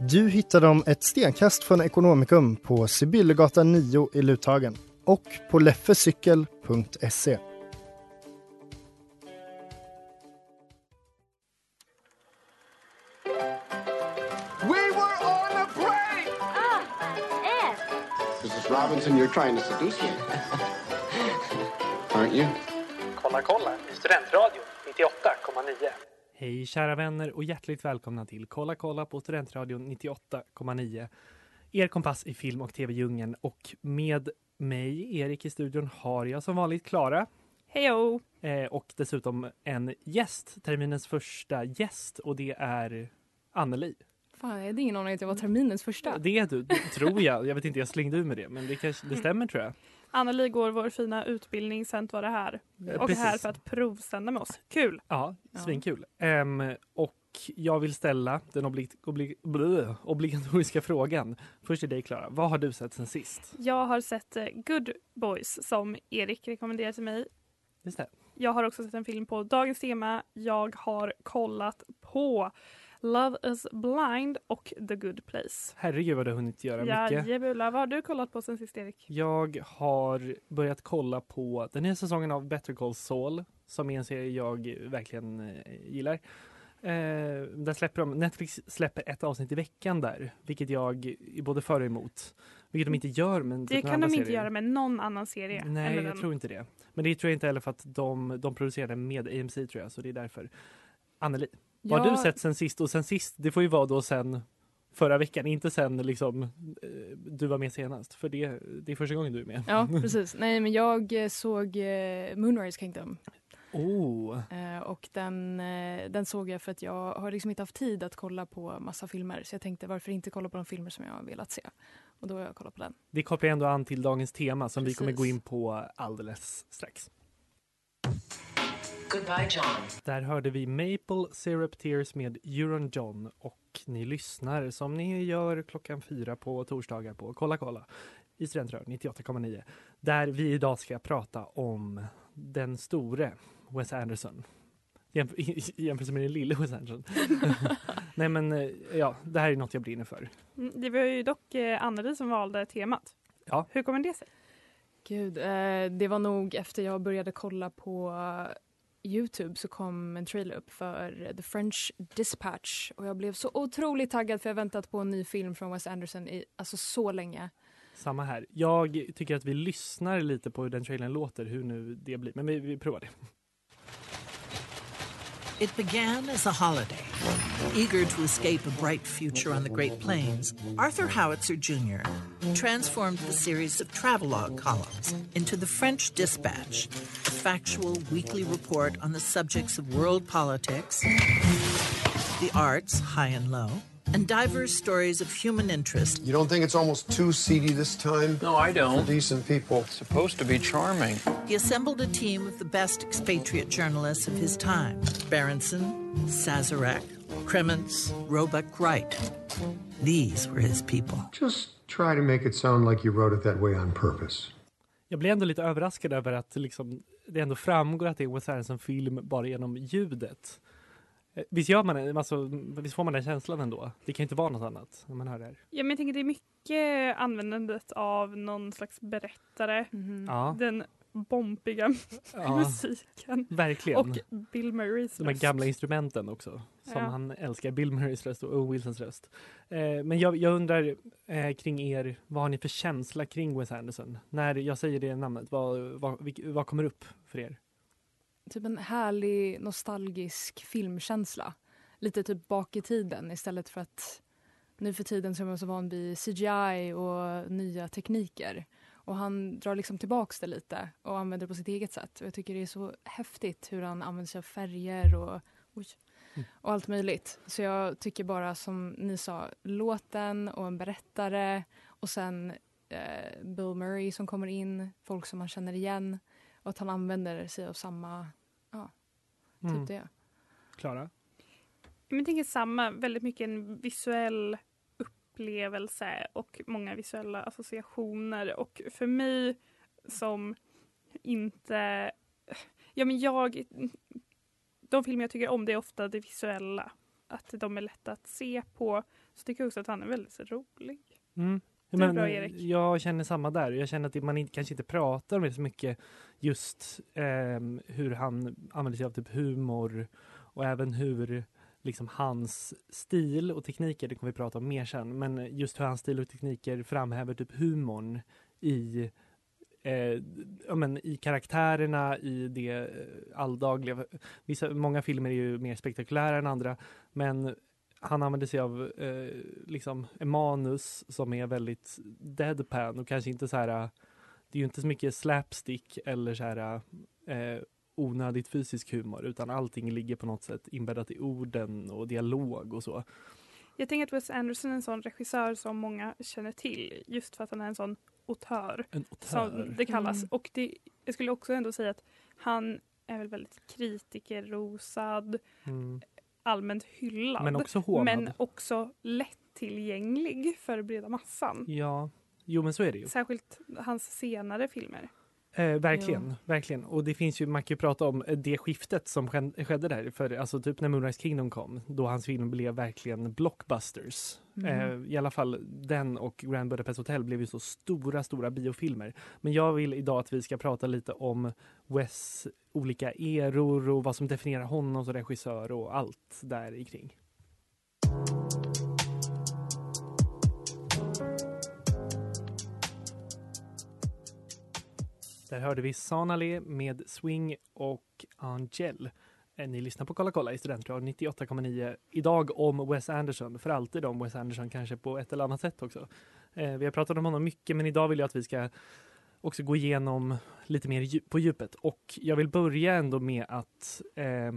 Du hittar dem ett stenkast från Ekonomikum på Sibyllegatan 9 i Luthagen och på leffecykel.se. We were on a break! Mrs. Robinson, you're trying to seduce me. Aren't you? Kolla kolla i Studentradion 98,9. Hej kära vänner och hjärtligt välkomna till Kolla kolla på Studentradion 98,9. Er kompass i film och tv-djungeln och med mig, Erik i studion, har jag som vanligt Klara. Hejo! Eh, och dessutom en gäst, terminens första gäst och det är Anneli. Fan, jag hade ingen aning att jag var terminens första. Det är du, tror jag. Jag vet inte, jag slängde ur med det, men det, kanske, det stämmer tror jag. Anneli går vår fina utbildning Sent var det här. Eh, Och är precis. här för att provsända med oss. Kul! Ja, Ja. svinkul. Ehm, och jag vill ställa den oblig, oblig, blö, obligatoriska frågan. Först till dig Klara, vad har du sett sen sist? Jag har sett eh, Good Boys som Erik rekommenderade till mig. Just det. Jag har också sett en film på dagens tema. Jag har kollat på Love is blind och The Good Place. Herregud vad du har hunnit göra mycket. Jajebula, vad har du kollat på sen sist Erik? Jag har börjat kolla på den nya säsongen av Better Call Saul som är en serie jag verkligen eh, gillar. Eh, där släpper de, Netflix släpper ett avsnitt i veckan där, vilket jag är både för och emot. Vilket de inte gör med Det typ kan de inte göra med någon annan serie. Nej, jag den. tror inte det. Men det tror jag inte heller för att de, de producerar den med AMC tror jag, så det är därför. Anneli, vad har du sett sen sist? Och sen sist, det får ju vara då sen förra veckan, inte sen liksom eh, du var med senast. För det, det är första gången du är med. Ja, precis. Nej, men jag eh, såg eh, Moonrise Kingdom Oh, och den, den såg jag för att jag har liksom inte haft tid att kolla på massa filmer så jag tänkte varför inte kolla på de filmer som jag har velat se. Och då har jag kollat på den. det kopplar ändå an till dagens tema som vi kommer Precis. gå in på alldeles strax. Goodbye, John. Där hörde vi Maple Syrup Tears med Euron John och ni lyssnar som ni gör klockan fyra på torsdagar på Kolla kolla i Studentrör 98,9 där vi idag ska prata om den store Wes Anderson. Jämf- I jämförelse med den lille Wes Anderson. Nej men eh, ja, det här är något jag brinner för. Mm, Det var ju dock eh, Anneli som valde temat. Ja. Hur kommer det sig? Gud, eh, det var nog efter jag började kolla på eh, Youtube så kom en trailer upp för The French Dispatch och jag blev så otroligt taggad för jag har väntat på en ny film från Wes Anderson i alltså så länge. Samma här. Jag tycker att vi lyssnar lite på hur den trailern låter, hur nu det blir. Men vi, vi provar det. It began as a holiday. Eager to escape a bright future on the Great Plains, Arthur Howitzer Jr. transformed the series of travelogue columns into the French Dispatch, a factual weekly report on the subjects of world politics, the arts, high and low, and diverse stories of human interest You don't think it's almost too seedy this time? No, I For don't. decent people. It's supposed to be charming. He assembled a team of the best expatriate journalists of his time Berenson, Sazerac, Kremens, Roebuck Wright. These were his people. Just try to make it sound like you wrote it that way on purpose. Jag blev ändå lite överraskad över att liksom, det ändå framgår att det är Wes Anderson-film bara genom ljudet. Eh, Visst, gör man, det? alltså, visst får man den känslan ändå? Det kan inte vara något annat när man hör det här. Ja, men jag tänker det är mycket användandet av någon slags berättare. Ja. Den bombiga Ja. musiken. Verkligen. Och Bill Murrays De här röst. gamla instrumenten också, som Ja. han älskar. Bill Murrays röst och Owen Wilsons röst. Eh, men jag, jag undrar eh, kring er, vad har ni för känsla kring Wes Anderson? När jag säger det namnet, vad, vad, vad kommer upp för er? Typ en härlig nostalgisk filmkänsla. Lite typ bak i tiden istället för att nu för tiden så är man så van vid CGI och nya tekniker. Och han drar liksom tillbaks det lite och använder det på sitt eget sätt. Och jag tycker det är så häftigt hur han använder sig av färger och, oj, och allt möjligt. Så jag tycker bara som ni sa, låten och en berättare och sen eh, Bill Murray som kommer in, folk som man känner igen och att han använder sig av samma, ja, typ Mm. det. Klara? Men jag tänker samma, väldigt mycket en visuell upplevelse och många visuella associationer. Och för mig som inte... Ja, men jag... De filmer jag tycker om det är ofta det visuella. Att de är lätta att se på. Så tycker jag också att han är väldigt rolig. Mm. Men, då, Erik? Jag känner samma där. Jag känner att man inte, kanske inte pratar om det så mycket just ehm, hur han använder sig av typ humor och även hur liksom hans stil och tekniker, det kommer vi prata om mer sen, men just hur hans stil och tekniker framhäver typ humorn i eh, ja, men i karaktärerna, i det eh, alldagliga. Vissa, många filmer är ju mer spektakulära än andra, men han använder sig av eh, liksom en manus som är väldigt deadpan och kanske inte så här. eh, Det är ju inte så mycket slapstick eller så här eh, onödigt fysisk humor utan allting ligger på något sätt inbäddat i orden och dialog och så. Jag tänker att Wes Anderson är en sån regissör som många känner till just för att han är en sån autör. En autör. Som det kallas. Mm. Och det, jag skulle också ändå säga att han är väl väldigt kritikerrosad, Mm. Allmänt hyllad. Men också hånad. Men också lättillgänglig för breda massan. Ja, jo men så är det ju. Särskilt hans senare filmer. Eh, verkligen, verkligen. Och det finns ju, man kan ju prata om eh, det skiftet som ske- skedde där. För alltså typ när Moonrise Kingdom kom, då hans film blev verkligen blockbusters. Mm. Eh, I alla fall den och Grand Budapest Hotel blev ju så stora, stora biofilmer. Men jag vill idag att vi ska prata lite om Wes olika eror och vad som definierar honom som regissör och allt där i kring. Där hörde vi Sanale med Swing och Angel. Eh, ni lyssnar på Kolla kolla i Studentradion 98,9. Idag om Wes Anderson, för alltid om Wes Anderson, kanske på ett eller annat sätt också. Eh, vi har pratat om honom mycket, men idag vill jag att vi ska också gå igenom lite mer på djupet. Och jag vill börja ändå med att eh,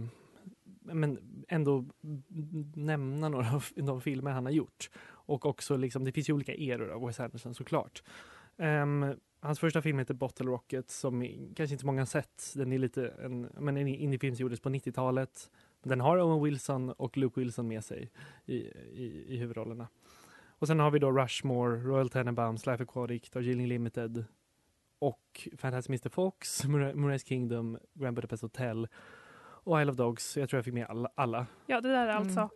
men ändå nämna några av de filmer han har gjort. Och också liksom, det finns ju olika eror av Wes Anderson såklart. Ehm, hans första film heter Bottle Rocket som kanske inte många har sett. Den är lite en, men en indiefilm som gjordes på 90-talet. Den har Owen Wilson och Luke Wilson med sig i, i, i huvudrollerna. Och sen har vi då Rushmore, Royal Tenenbaums, Life Aquatic, Darjeeling Limited och Fantastic Mr Fox, Moonrise Kingdom, Grand Budapest Hotel och Isle of Dogs. Jag tror jag fick med alla. alla. Ja, det där är Mm. alltså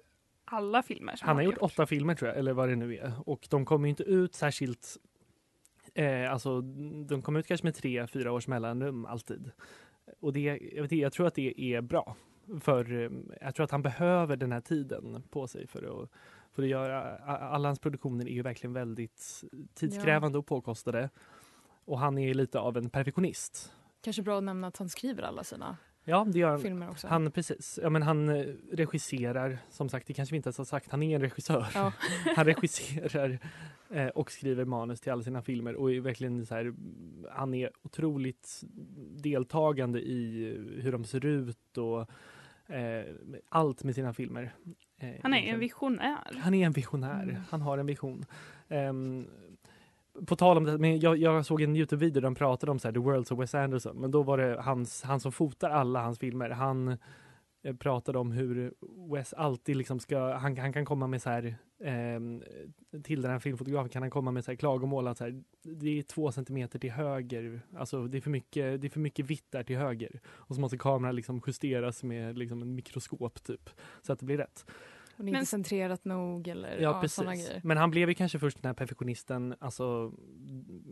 alla filmer som Han har gjort åtta filmer tror jag, eller vad det nu är. Och de kommer ju inte ut särskilt... Eh, alltså, de kommer ut kanske med tre, fyra års mellanrum alltid. Och det, jag, vet jag tror att det är bra. För eh, jag tror att han behöver den här tiden på sig för att, för att göra... Alla hans produktioner är ju verkligen väldigt tidskrävande och påkostade. Och han är lite av en perfektionist. Kanske bra att nämna att han skriver alla sina Ja, det gör han. filmer också. Han, precis. Ja, men han eh, regisserar, som sagt, det kanske vi inte ens har sagt, han är en regissör. Ja. han regisserar eh, och skriver manus till alla sina filmer och är verkligen så här, han är otroligt deltagande i hur de ser ut och eh, allt med sina filmer. Eh, Han är en visionär. Han är en visionär. Mm. Han har en vision. Ehm, på tal om det, men jag, jag såg en Youtube-video där de pratade om så här, The Worlds of Wes Anderson. Men då var det hans, han som fotar alla hans filmer. Han eh, pratade om hur Wes alltid liksom ska, han, han kan komma med så här, eh, till den här filmfotografen kan han komma med så här klagomål att så här, det är två centimeter till höger, alltså det är för mycket, det är för mycket vitt där till höger. Och så måste kameran liksom justeras med liksom en mikroskop typ, så att det blir rätt. Och det är inte centrerat nog eller Ja, ja, sådana grejer. Men han blev ju kanske först den här perfektionisten alltså,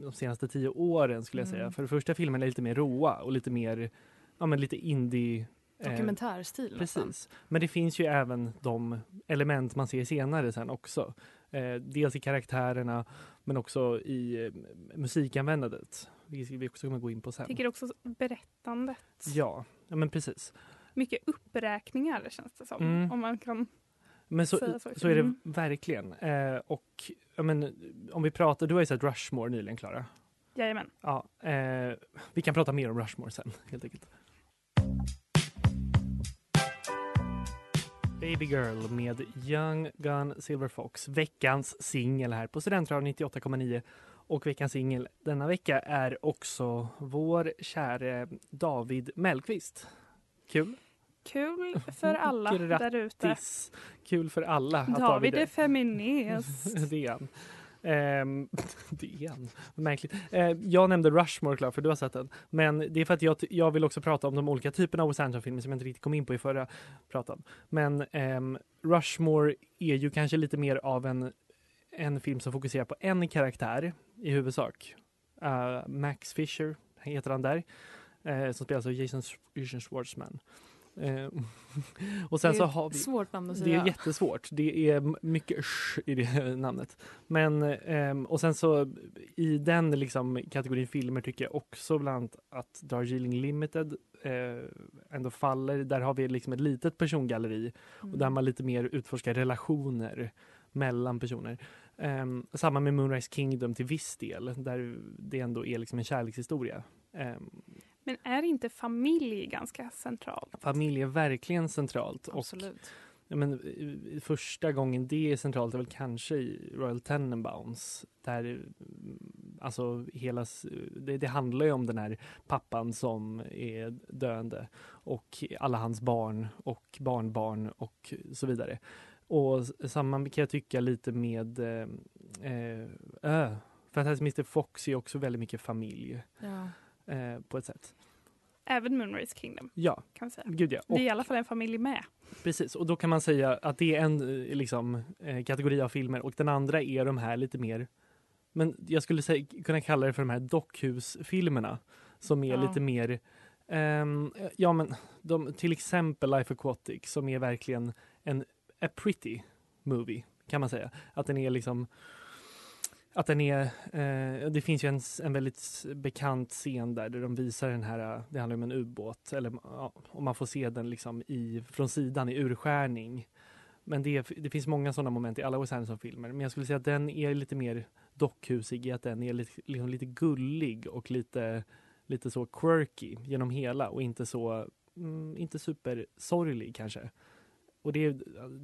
de senaste tio åren skulle jag säga. Mm. För första filmen är lite mer råa och lite mer, ja men lite indie. eh, Dokumentärstil nästan. Precis. Men det finns ju även de element man ser senare sen också. Eh, dels i karaktärerna men också i eh, musikanvändandet. Vilket vi också kommer gå in på sen. Jag tycker också berättandet. Ja, ja men precis. Mycket uppräkningar känns det som. Mm. Om man kan Men så, så. så är det Mm. verkligen. Eh, och men, om vi pratar, du har ju sett Rushmore nyligen Klara. Jajamän. Ja, eh, vi kan prata mer om Rushmore sen helt enkelt. Baby Girl med Young Gun Silver Fox, veckans singel här på Studentradion 98,9. Och veckans singel denna vecka är också vår käre David Mellqvist. Kul! Kul för alla där ute. Kul för alla att David är är feminist. det är han. Det är han. Märkligt. Eh, jag nämnde Rushmore, klar, för du har sett den. Men det är för att jag, jag vill också prata om de olika typerna av Wes Anderson-filmer som jag inte riktigt kom in på i förra pratan. Men ehm, Rushmore är ju kanske lite mer av en, en film som fokuserar på en karaktär i huvudsak. Eh, Max Fisher heter han där. Eh, som spelas av Jason, Jason Schwartzman. Eh, och sen Det är så har vi... svårt namn att Det säga. är jättesvårt. Det är mycket sh i det namnet. Men, ehm, och sen så i den liksom kategorin filmer tycker jag också bland att Darjeeling Limited eh, ändå faller. Där har vi liksom ett litet persongalleri och där Mm. man lite mer utforskar relationer mellan personer. Ehm, samma med Moonrise Kingdom till viss del, där det ändå är liksom en kärlekshistoria. Ehm, Men är inte familj ganska centralt? familj är verkligen centralt. Absolut. Och, ja, men, eh, första gången det är centralt är väl kanske i Royal Tenenbaums. Där mm, alltså hela, det, det handlar ju om den här pappan som är döende och alla hans barn och barnbarn och så vidare. Och samma kan jag tycka lite med eh, eh, äh, Fantastic Mr Fox är också väldigt mycket familj Ja. Eh, på ett sätt. Även Moonrise Kingdom Ja, kan man säga. gud ja. Det är i alla fall en familj med. Precis, och då kan man säga att det är en eh, liksom, eh, kategori av filmer och den andra är de här lite mer, men jag skulle säga, kunna kalla det för de här dockhusfilmerna som är Ja. lite mer, ehm, ja men de, till exempel Life Aquatic som är verkligen en a pretty movie kan man säga. Att den är liksom att den är, eh, det finns ju en, en väldigt bekant scen där, där de visar den här, eh, det handlar om en ubåt, eller ja, och man får se den liksom i, från sidan i urskärning. Men det, är- det finns många sådana moment i alla Wes Anderson-filmer, men jag skulle säga att den är lite mer dockhusig i att den är lite, liksom lite gullig och lite, lite så quirky genom hela och inte så, mm, inte supersorglig kanske. Och det är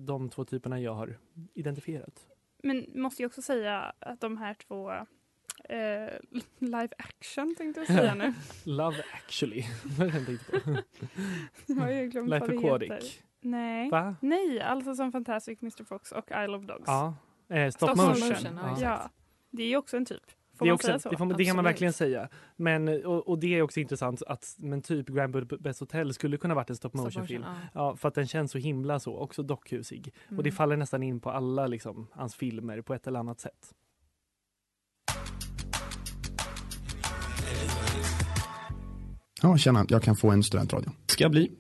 de två typerna jag har identifierat. Men måste jag också säga att de här två eh, live action tänkte jag säga nu. Love actually. Vad jag tänkte på? Jag har ju glömt Life vad det Aquatic. heter. Nej. Va? Nej, alltså som Fantastic Mr Fox och Isle of Dogs. Ja, eh, stop, Stop motion. motion, ja. Ja, det är ju också en typ. Får Det, är man också, säga så? det, får, det kan man verkligen säga. Men, och, och det är också intressant att men typ Grand Budapest Hotel skulle kunna varit en stop Stop motion ja. Ja, för att den känns så himla så, också dockhusig. Och det Mm. faller nästan in på alla liksom, hans filmer på ett eller annat sätt. Ja, tjena, jag kan få en studentradio. Ska bli.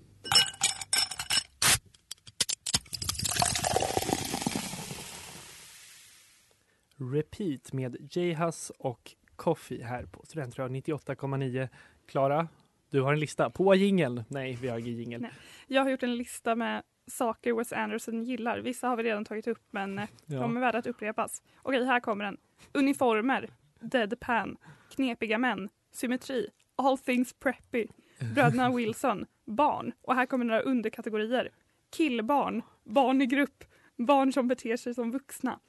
Repeat med J-Hus och Coffee här på Studentradion 98,9. Klara, du har en lista på jingeln. Nej, vi har ingen jingel. Jag har gjort en lista med saker Wes Anderson gillar. Vissa har vi redan tagit upp men eh, Ja. de är värda att upprepas. Okej, här kommer den. Uniformer, deadpan, knepiga män, symmetri, all things preppy, bröderna Wilson, barn. Och här kommer några underkategorier. Killbarn, barn i grupp, barn som beter sig som vuxna.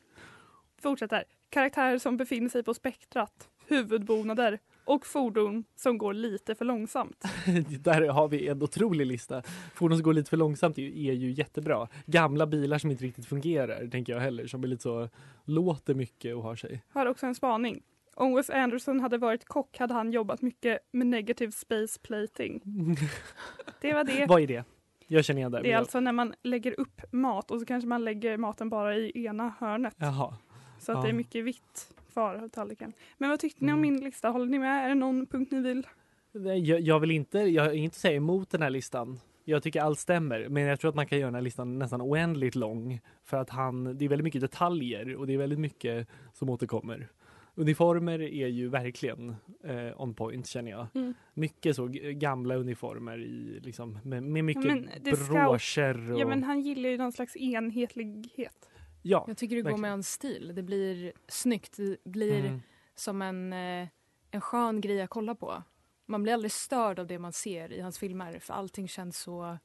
Fortsätter. Karaktärer som befinner sig på spektrat, huvudbonader och fordon som går lite för långsamt. Där har vi en otrolig lista. Fordon som går lite för långsamt är ju, är ju jättebra. Gamla bilar som inte riktigt fungerar, tänker jag heller, som är lite så, låter mycket och har sig. Har också en spaning. Om Wes Anderson hade varit kock hade han jobbat mycket med negative space plating. Det var det. Vad är det? jag känner igen det. Det är alltså när man lägger upp mat och så kanske man lägger maten bara i ena hörnet. Jaha. Så att Ja. det är mycket vitt kvar av tallriken. Men vad tyckte ni om Mm. min lista? Håller ni med? Är det någon punkt ni vill? Jag, jag vill inte, jag är inte säga emot den här listan. Jag tycker allt stämmer, men jag tror att man kan göra den här listan nästan oändligt lång. För att han, det är väldigt mycket detaljer och det är väldigt mycket som återkommer. Uniformer är ju verkligen eh, on point känner jag. Mm. Mycket så gamla uniformer i, liksom, med, med mycket ska- broscher. Och, Ja men han gillar ju någon slags enhetlighet. Ja, Jag tycker det går verkligen. med hans stil. Det blir snyggt. Det blir Mm. som en, eh, en skön grej att kolla på. Man blir aldrig störd av det man ser i hans filmer för allting känns så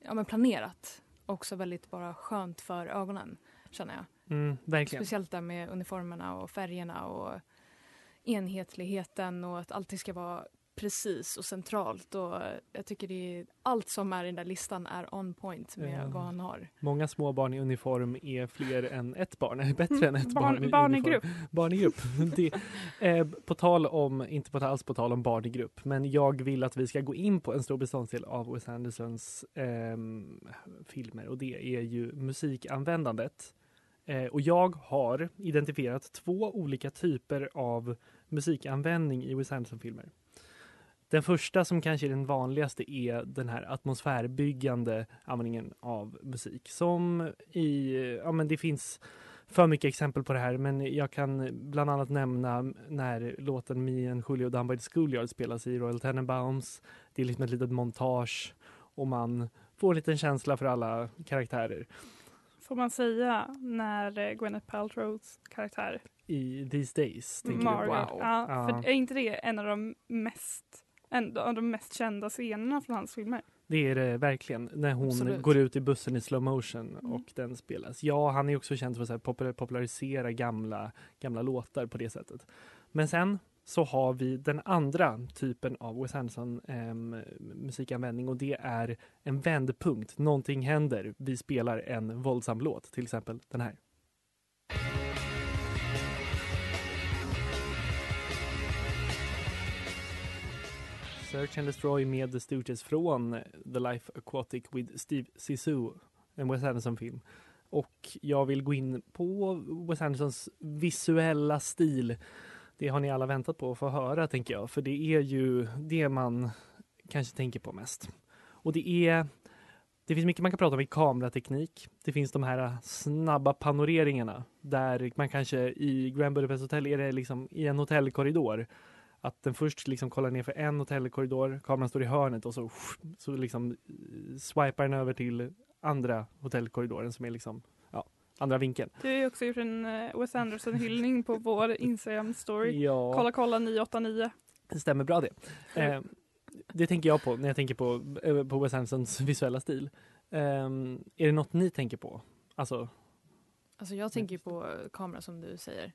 ja, men planerat. Också väldigt bara skönt för ögonen, känner jag. Mm, verkligen. Speciellt där med uniformerna och färgerna och enhetligheten och att allting ska vara precis och centralt. Och jag tycker det är, allt som är i den där listan är on point med Ja. vad han har. Många små barn i uniform är fler än ett barn, är bättre än ett Barn- barn, i barn i grupp. Barn i grupp. Det, eh, på tal om, inte på, alls på tal om barn i grupp, men jag vill att vi ska gå in på en stor beståndsdel av Wes Andersons ehm, filmer och det är ju musikanvändandet. Eh, och jag har identifierat två olika typer av musikanvändning i Wes Anderson-filmer. Den första som kanske är den vanligaste är den här atmosfärbyggande användningen av musik. Som i, ja men det finns för mycket exempel på det här men jag kan bland annat nämna när låten Me and Julio Down by the Schoolyard spelas i Royal Tenenbaums. Det är liksom ett litet montage och man får en liten känsla för alla karaktärer. Får man säga när eh, Gwyneth Paltrows karaktär I These Days. Margaret. Wow. Ja, Ja. För är inte det en av de mest en av de mest kända scenerna från hans filmer? Det är det verkligen. När hon Absolut. går ut i bussen i slow motion Mm. och den spelas. Ja, han är också känd för att popul- popularisera gamla, gamla låtar på det sättet. Men sen så har vi den andra typen av Wes Anderson ehm, musikanvändning och det är en vändpunkt. Någonting händer. Vi spelar en våldsam låt, till exempel den här. Search and Destroy med The Stooges från The Life Aquatic with Steve Zissou, en Wes Anderson-film. Och jag vill gå in på Wes Andersons visuella stil. Det har ni alla väntat på att få höra, tänker jag, för det är ju det man kanske tänker på mest. Och det är det finns mycket man kan prata om i kamerateknik. Det finns de här snabba panoreringarna där man kanske i Grand Budapest Hotel är det liksom i en hotellkorridor att den först liksom kollar ner för en hotellkorridor, kameran står i hörnet och så, så liksom eh, swipar den över till andra hotellkorridoren som är liksom, ja, andra vinkeln. Du har ju också gjort en eh, Wes Anderson-hyllning på vår Instagram-story. Ja. Kolla kolla 989. Det stämmer bra det. Eh, det tänker jag på när jag tänker på, eh, på Wes Andersons visuella stil. Eh, är det något ni tänker på? Alltså, Alltså jag tänker på kamera som du säger.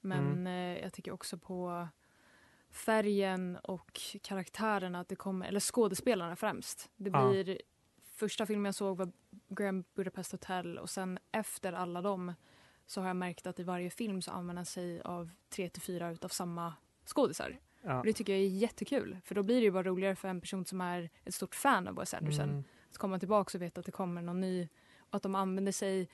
Men Mm. eh, jag tänker också på färgen och karaktärerna, att det kommer, eller skådespelarna främst. Det Ja. blir, första filmen jag såg var Grand Budapest Hotel och sen efter alla dem så har jag märkt att i varje film så använder sig av tre till fyra utav samma skådisar. Ja. Och det tycker jag är jättekul för då blir det ju bara roligare för en person som är ett stort fan av Wes Anderson. Mm. Så kommer man tillbaka och vet att det kommer någon ny och att de använder sig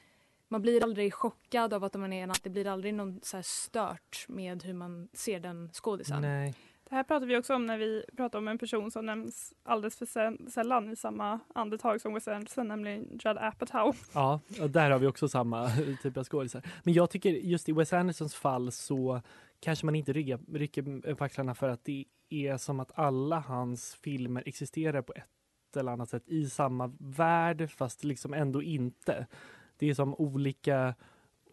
man blir aldrig chockad av att de är en det blir aldrig någon så här stört med hur man ser den skådisen. nej. Det här pratar vi också om när vi pratar om en person som nämns alldeles för sä- sällan i samma andetag som Wes Anderson, nämligen Judd Apatow. Ja, och där har vi också samma typ av skådisar. Men jag tycker just i Wes Andersons fall så kanske man inte ryggar, rycker på axlarna för att det är som att alla hans filmer existerar på ett eller annat sätt i samma värld fast liksom ändå inte. Det är som olika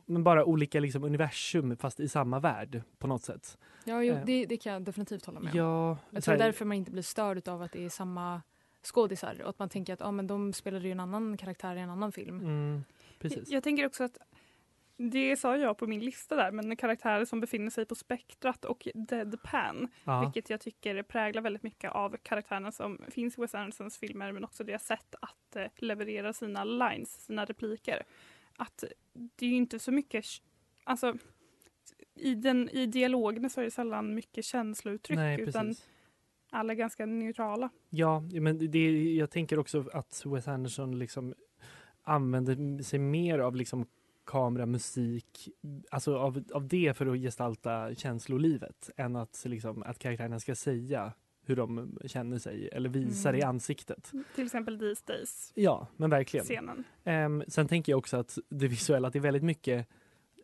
men bara olika liksom universum fast i samma värld på något sätt. Ja, jo, Eh, det, det kan jag definitivt hålla med om. Ja, Jag så tror här- därför man inte blir störd av att det är samma skådisar och att man tänker att ah, men de spelade ju en annan karaktär i en annan film. Mm, precis. Jag tänker också att det sa jag på min lista där, men karaktärer som befinner sig på spektrat och deadpan. Ja. Vilket jag tycker präglar väldigt mycket av karaktärerna som finns i Wes Andersons filmer men också deras sätt att eh, leverera sina lines, sina repliker. Att det är ju inte så mycket, alltså i, den, i dialogen så är det sällan mycket känslouttryck Nej, utan alla är ganska neutrala. Ja, men det, jag tänker också att Wes Anderson liksom använder sig mer av liksom kamera, musik, alltså av, av det för att gestalta känslolivet än att, liksom, att karaktärerna ska säga hur de känner sig eller visa det i Mm. ansiktet. Till exempel These Days. Ja, men verkligen. Scenen. Ehm, sen tänker jag också att det visuella, att det är väldigt mycket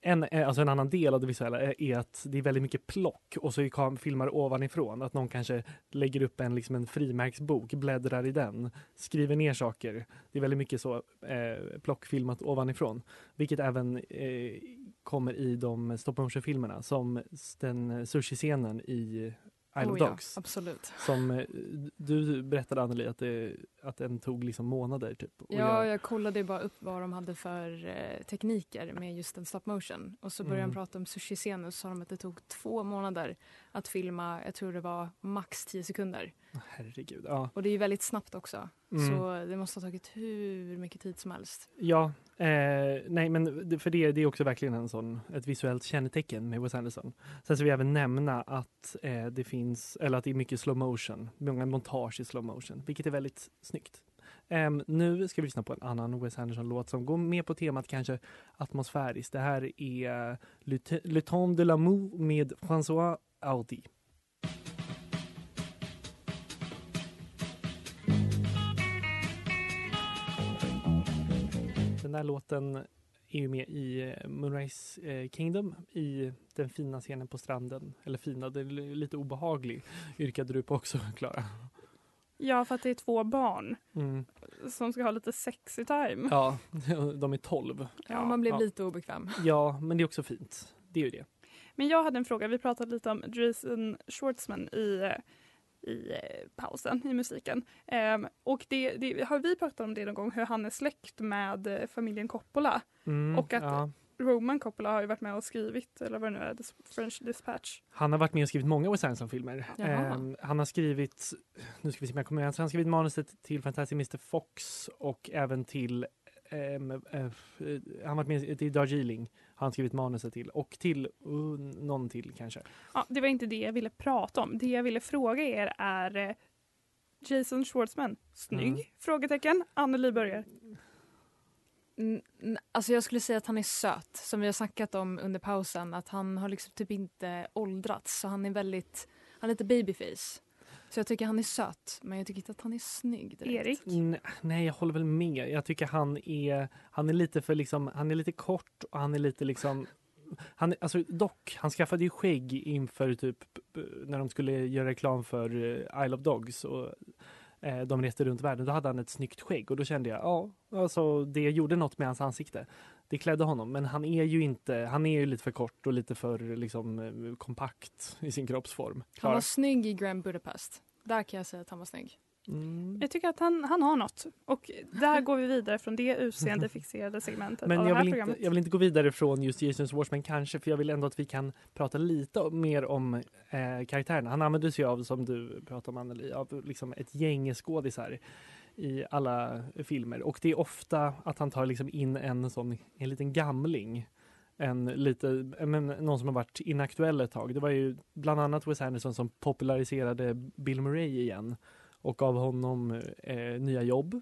en, eh, alltså en annan del av det visuella är, är att det är väldigt mycket plock och så kam- filmar ovanifrån. Att någon kanske lägger upp en, liksom en frimärksbok, bläddrar i den, skriver ner saker. Det är väldigt mycket så eh, plockfilmat ovanifrån. Vilket även eh, kommer i de stop motion-filmerna som den eh, sushi-scenen i Isle Oh of ja, Dogs. absolut. Som eh, du berättade Anneli att, det, att den tog liksom månader typ. Ja, göra. jag kollade bara upp vad de hade för eh, tekniker med just en stop motion. Och så började Mm. de prata om sushi-scenen och så sa de att det tog två månader att filma, jag tror det var max 10 sekunder. Herregud. Ja. Och det är ju väldigt snabbt också. Mm. Så det måste ha tagit hur mycket tid som helst. Ja, eh, nej men det, för det, det är också verkligen en sån, ett visuellt kännetecken med Wes Anderson. Sen så vill jag även nämna att eh, det finns, eller att det är mycket slow motion, många montage i slow motion, vilket är väldigt snyggt. Eh, nu ska vi lyssna på en annan Wes Anderson-låt som går mer på temat kanske atmosfäriskt. Det här är Le, Le Temps de l'amour med François Audi. Den där låten är ju med i eh, Moonrise eh, Kingdom i den fina scenen på stranden. Eller fina, den är lite obehaglig yrkade du på också Klara. Ja, för att det är två barn Mm. som ska ha lite sexy time. Ja, de är 12. Ja, man blev lite obekväm. Ja, men det är också fint. Det är ju det. Men jag hade en fråga. Vi pratade lite om Jason Schwartzman i, i eh, pausen i musiken. Ehm, och det, det, har vi pratat om det någon gång, hur han är släkt med eh, familjen Coppola? Mm, och att ja. Roman Coppola har ju varit med och skrivit, eller vad det nu är, French Dispatch. Han har varit med och skrivit många Wes Anderson-filmer. Ehm, han har skrivit, nu ska vi se om jag kommer ihåg, han har skrivit manuset till Fantastic Mr Fox och även till eh, eh, han har varit med till Darjeeling, har han skrivit manuset till och till uh, någon till kanske. Ja, det var inte det jag ville prata om. Det jag ville fråga er är eh, Jason Schwartzman, snygg? Mm. Frågetecken. Anneli börjar. Mm, Alltså jag skulle säga att han är söt, som vi har snackat om under pausen. Att han har liksom typ inte åldrats, så han är väldigt, han är lite babyface. Så jag tycker han är söt, men jag tycker inte att han är snygg direkt. Erik? N- nej, jag håller väl med. Jag tycker han är, han är lite för liksom, han är lite kort och han är lite liksom han, alltså dock, han skaffade ju skägg inför typ när de skulle göra reklam för eh, Isle of Dogs och eh, de reste runt världen. Då hade han ett snyggt skägg och då kände jag, ja, alltså det gjorde något med hans ansikte. Det klädde honom, men han är ju inte, han är ju lite för kort och lite för liksom eh, kompakt i sin kroppsform. Han var snygg i Grand Budapest. Där kan jag säga att han var snygg. Mm. Jag tycker att han, han har något. Och där går vi vidare från det utseendefixerade segmentet Men av det jag här vill, programmet. inte, jag vill inte gå vidare från just Jason Schwartzman kanske, för jag vill ändå att vi kan prata lite mer om eh, karaktärerna. Han använder sig av, som du pratade om Anneli, av liksom ett gäng skådisar i alla filmer. Och det är ofta att han tar liksom in en sån, en liten gamling. En lite, men, någon som har varit inaktuell ett tag. Det var ju bland annat Wes Anderson som populariserade Bill Murray igen och gav honom eh, nya jobb.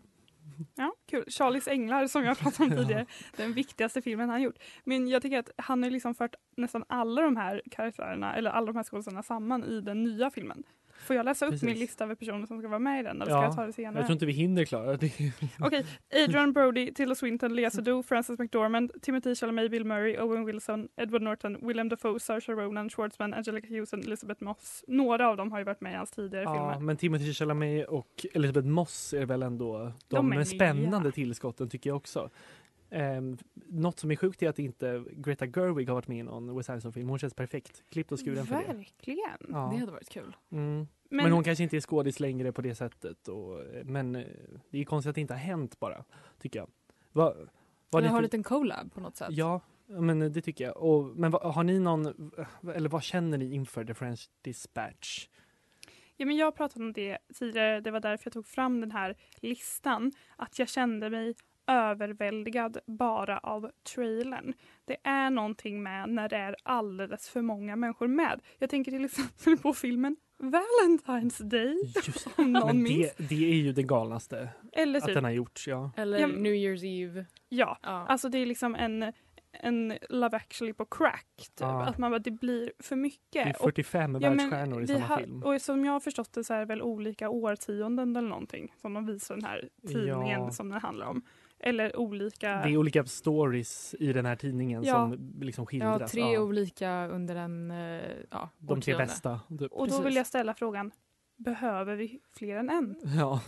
Ja, kul. Charlies änglar som jag pratade om tidigare. Den viktigaste filmen han gjort. Men jag tycker att han har liksom fört nästan alla de här karaktärerna, eller alla de här skådespelarna samman i den nya filmen. Får jag läsa upp Precis. min lista över personer som ska vara med i den? Eller ska jag ta det senare? jag tror inte vi hinner klara det. Okej, Adrian Brody, Tilda Swinton, Lea Seydoux, Frances McDormand, Timothy Chalamet, Bill Murray, Owen Wilson, Edward Norton, Willem Dafoe, Saoirse Ronan, Schwartzman, Angelica Houston, Elizabeth Moss. Några av dem har ju varit med i hans tidigare Ja, filmer. men Timothy Chalamet och Elizabeth Moss är väl ändå de, De är nya. spännande tillskotten tycker jag också. Um, något som är sjukt är att inte Greta Gerwig har varit med i någon Wes Anderson-film. Hon känns perfekt klippt och skuren för det. Verkligen. Ja. Det hade varit kul. Mm. Men, Men- hon kanske inte är skådis längre på det sättet. Och, men eh, det är konstigt att det inte har hänt bara, tycker jag. Va, var det har för- en liten collab på något sätt. Ja, men det tycker jag. Och, men vad- har ni någon, eller vad känner ni inför The French Dispatch? Ja, men jag pratade om det tidigare, det var därför jag tog fram den här listan. Att jag kände mig överväldigad bara av trailern. Det är någonting med när det är alldeles för många människor med. Jag tänker till exempel på filmen Valentine's Day. om någon Men minns. det, det är ju det galnaste Eller att typ- den har gjorts. Ja. Eller Ja, New Year's Eve. Ja, alltså det är liksom en, en Love actually på crack. Typ. Ja. Att man bara, det blir för mycket. Det är 45 Och- ja, men världsstjärnor i samma har- film. Och som jag har förstått det så är det väl olika årtionden eller någonting som de visar den här tidningen Ja. som den handlar om. Eller olika... Det är olika stories i den här tidningen Ja. som liksom skildras. Ja, tre olika under en eh, ja, De tre bästa. Typ. Och då vill jag ställa frågan, behöver vi fler än en? Ja,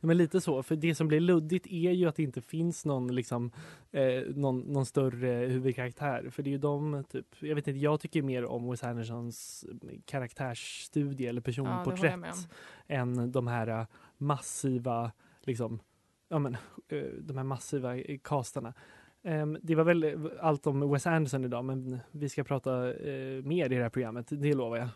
men lite så. För det som blir luddigt är ju att det inte finns någon, liksom, eh, någon, någon större huvudkaraktär. För det är ju de, typ, jag vet inte, jag tycker mer om Wes Andersons karaktärsstudie eller Ja, personporträtt om. än de här eh, massiva, liksom, ja men, eh, de här massiva eh, castarna. Ehm, Det var väl eh, allt om Wes Anderson idag, men vi ska prata mer i det här programmet, det lovar jag.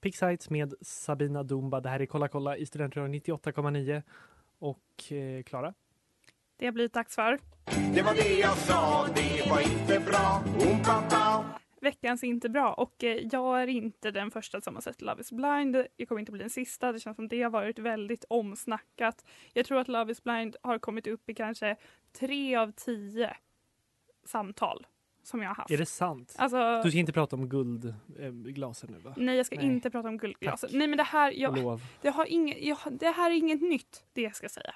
Pick Sites med Sabina Dumba. Det här är Kolla kolla i Studentradion 98,9. Och eh, Klara? Det har blivit dags för Det var det jag sa, det var inte bra. Oom-pa-pa. Veckans inte bra. Och eh, jag är inte den första som har sett Love is blind. Jag kommer inte bli den sista. Det känns som det har varit väldigt omsnackat. Jag tror att Love is blind har kommit upp i kanske tre av tio samtal som jag har haft. Är det sant? Alltså- Du ska inte prata om guldglasen nu va? Nej, jag ska Nej. inte prata om guldglaset. Tack. Nej, men det här, jag, det, har inget, jag, det här är inget nytt, det jag ska säga.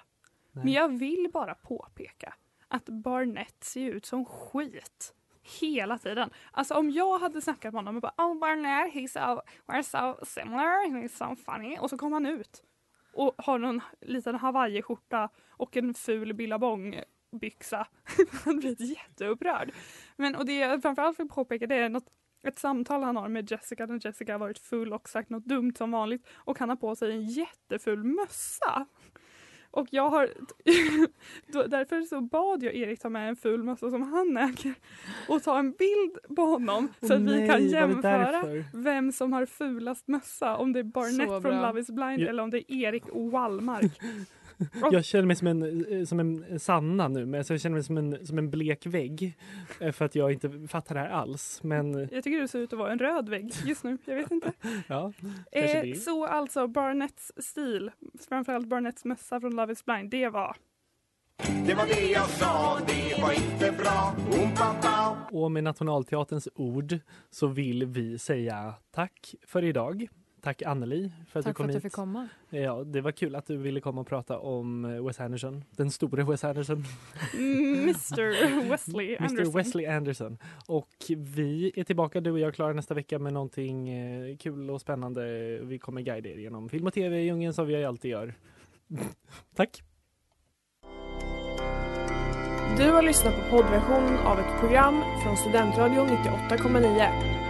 Nej. Men jag vill bara påpeka att Barnett ser ut som skit hela tiden. Alltså om jag hade snackat med honom och bara Oh Barnett, he's so, we're so similar, he's so funny. Och så kom han ut och har någon liten hawaiiskjorta och en ful billabong byxa. han blir jätteupprörd. Men och det jag framförallt vill påpeka det är något ett samtal han har med Jessica när Jessica har varit full och sagt något dumt som vanligt och han har på sig en jätteful mössa. Och jag har, då, därför så bad jag Erik ta med en ful mössa som han äger och ta en bild på honom så Åh att vi nej, kan var det jämföra vem som har fulast mössa. Om det är Barnett Så från. Love is blind Ja. eller om det är Erik Wallmark. Jag känner mig som en, eh, som en Sanna nu, men alltså jag känner mig som en, som en blek vägg. eh, För att jag inte fattar det här alls. Men Jag tycker du ser ut att vara en röd vägg just nu. Jag vet inte. ja, Eh, så alltså Barnetts stil, framförallt Barnetts mössa från Love is blind, det var Det var det jag sa, det var inte bra. Oom-pa-pa. Och med Nationalteaterns ord så vill vi säga tack för idag. Tack Anneli för att Tack du kom för att jag hit. fick komma. Ja, det var kul att du ville komma och prata om eh, Wes Anderson. Den store Wes Anderson. Mr Wesley Anderson. Mr Wesley Anderson. Och vi är tillbaka, du och jag, Klara, nästa vecka med någonting eh, kul och spännande. Vi kommer guida er genom film och tv i djungeln som vi alltid gör. Tack! Du har lyssnat på poddversion av ett program från Studentradion 98,9.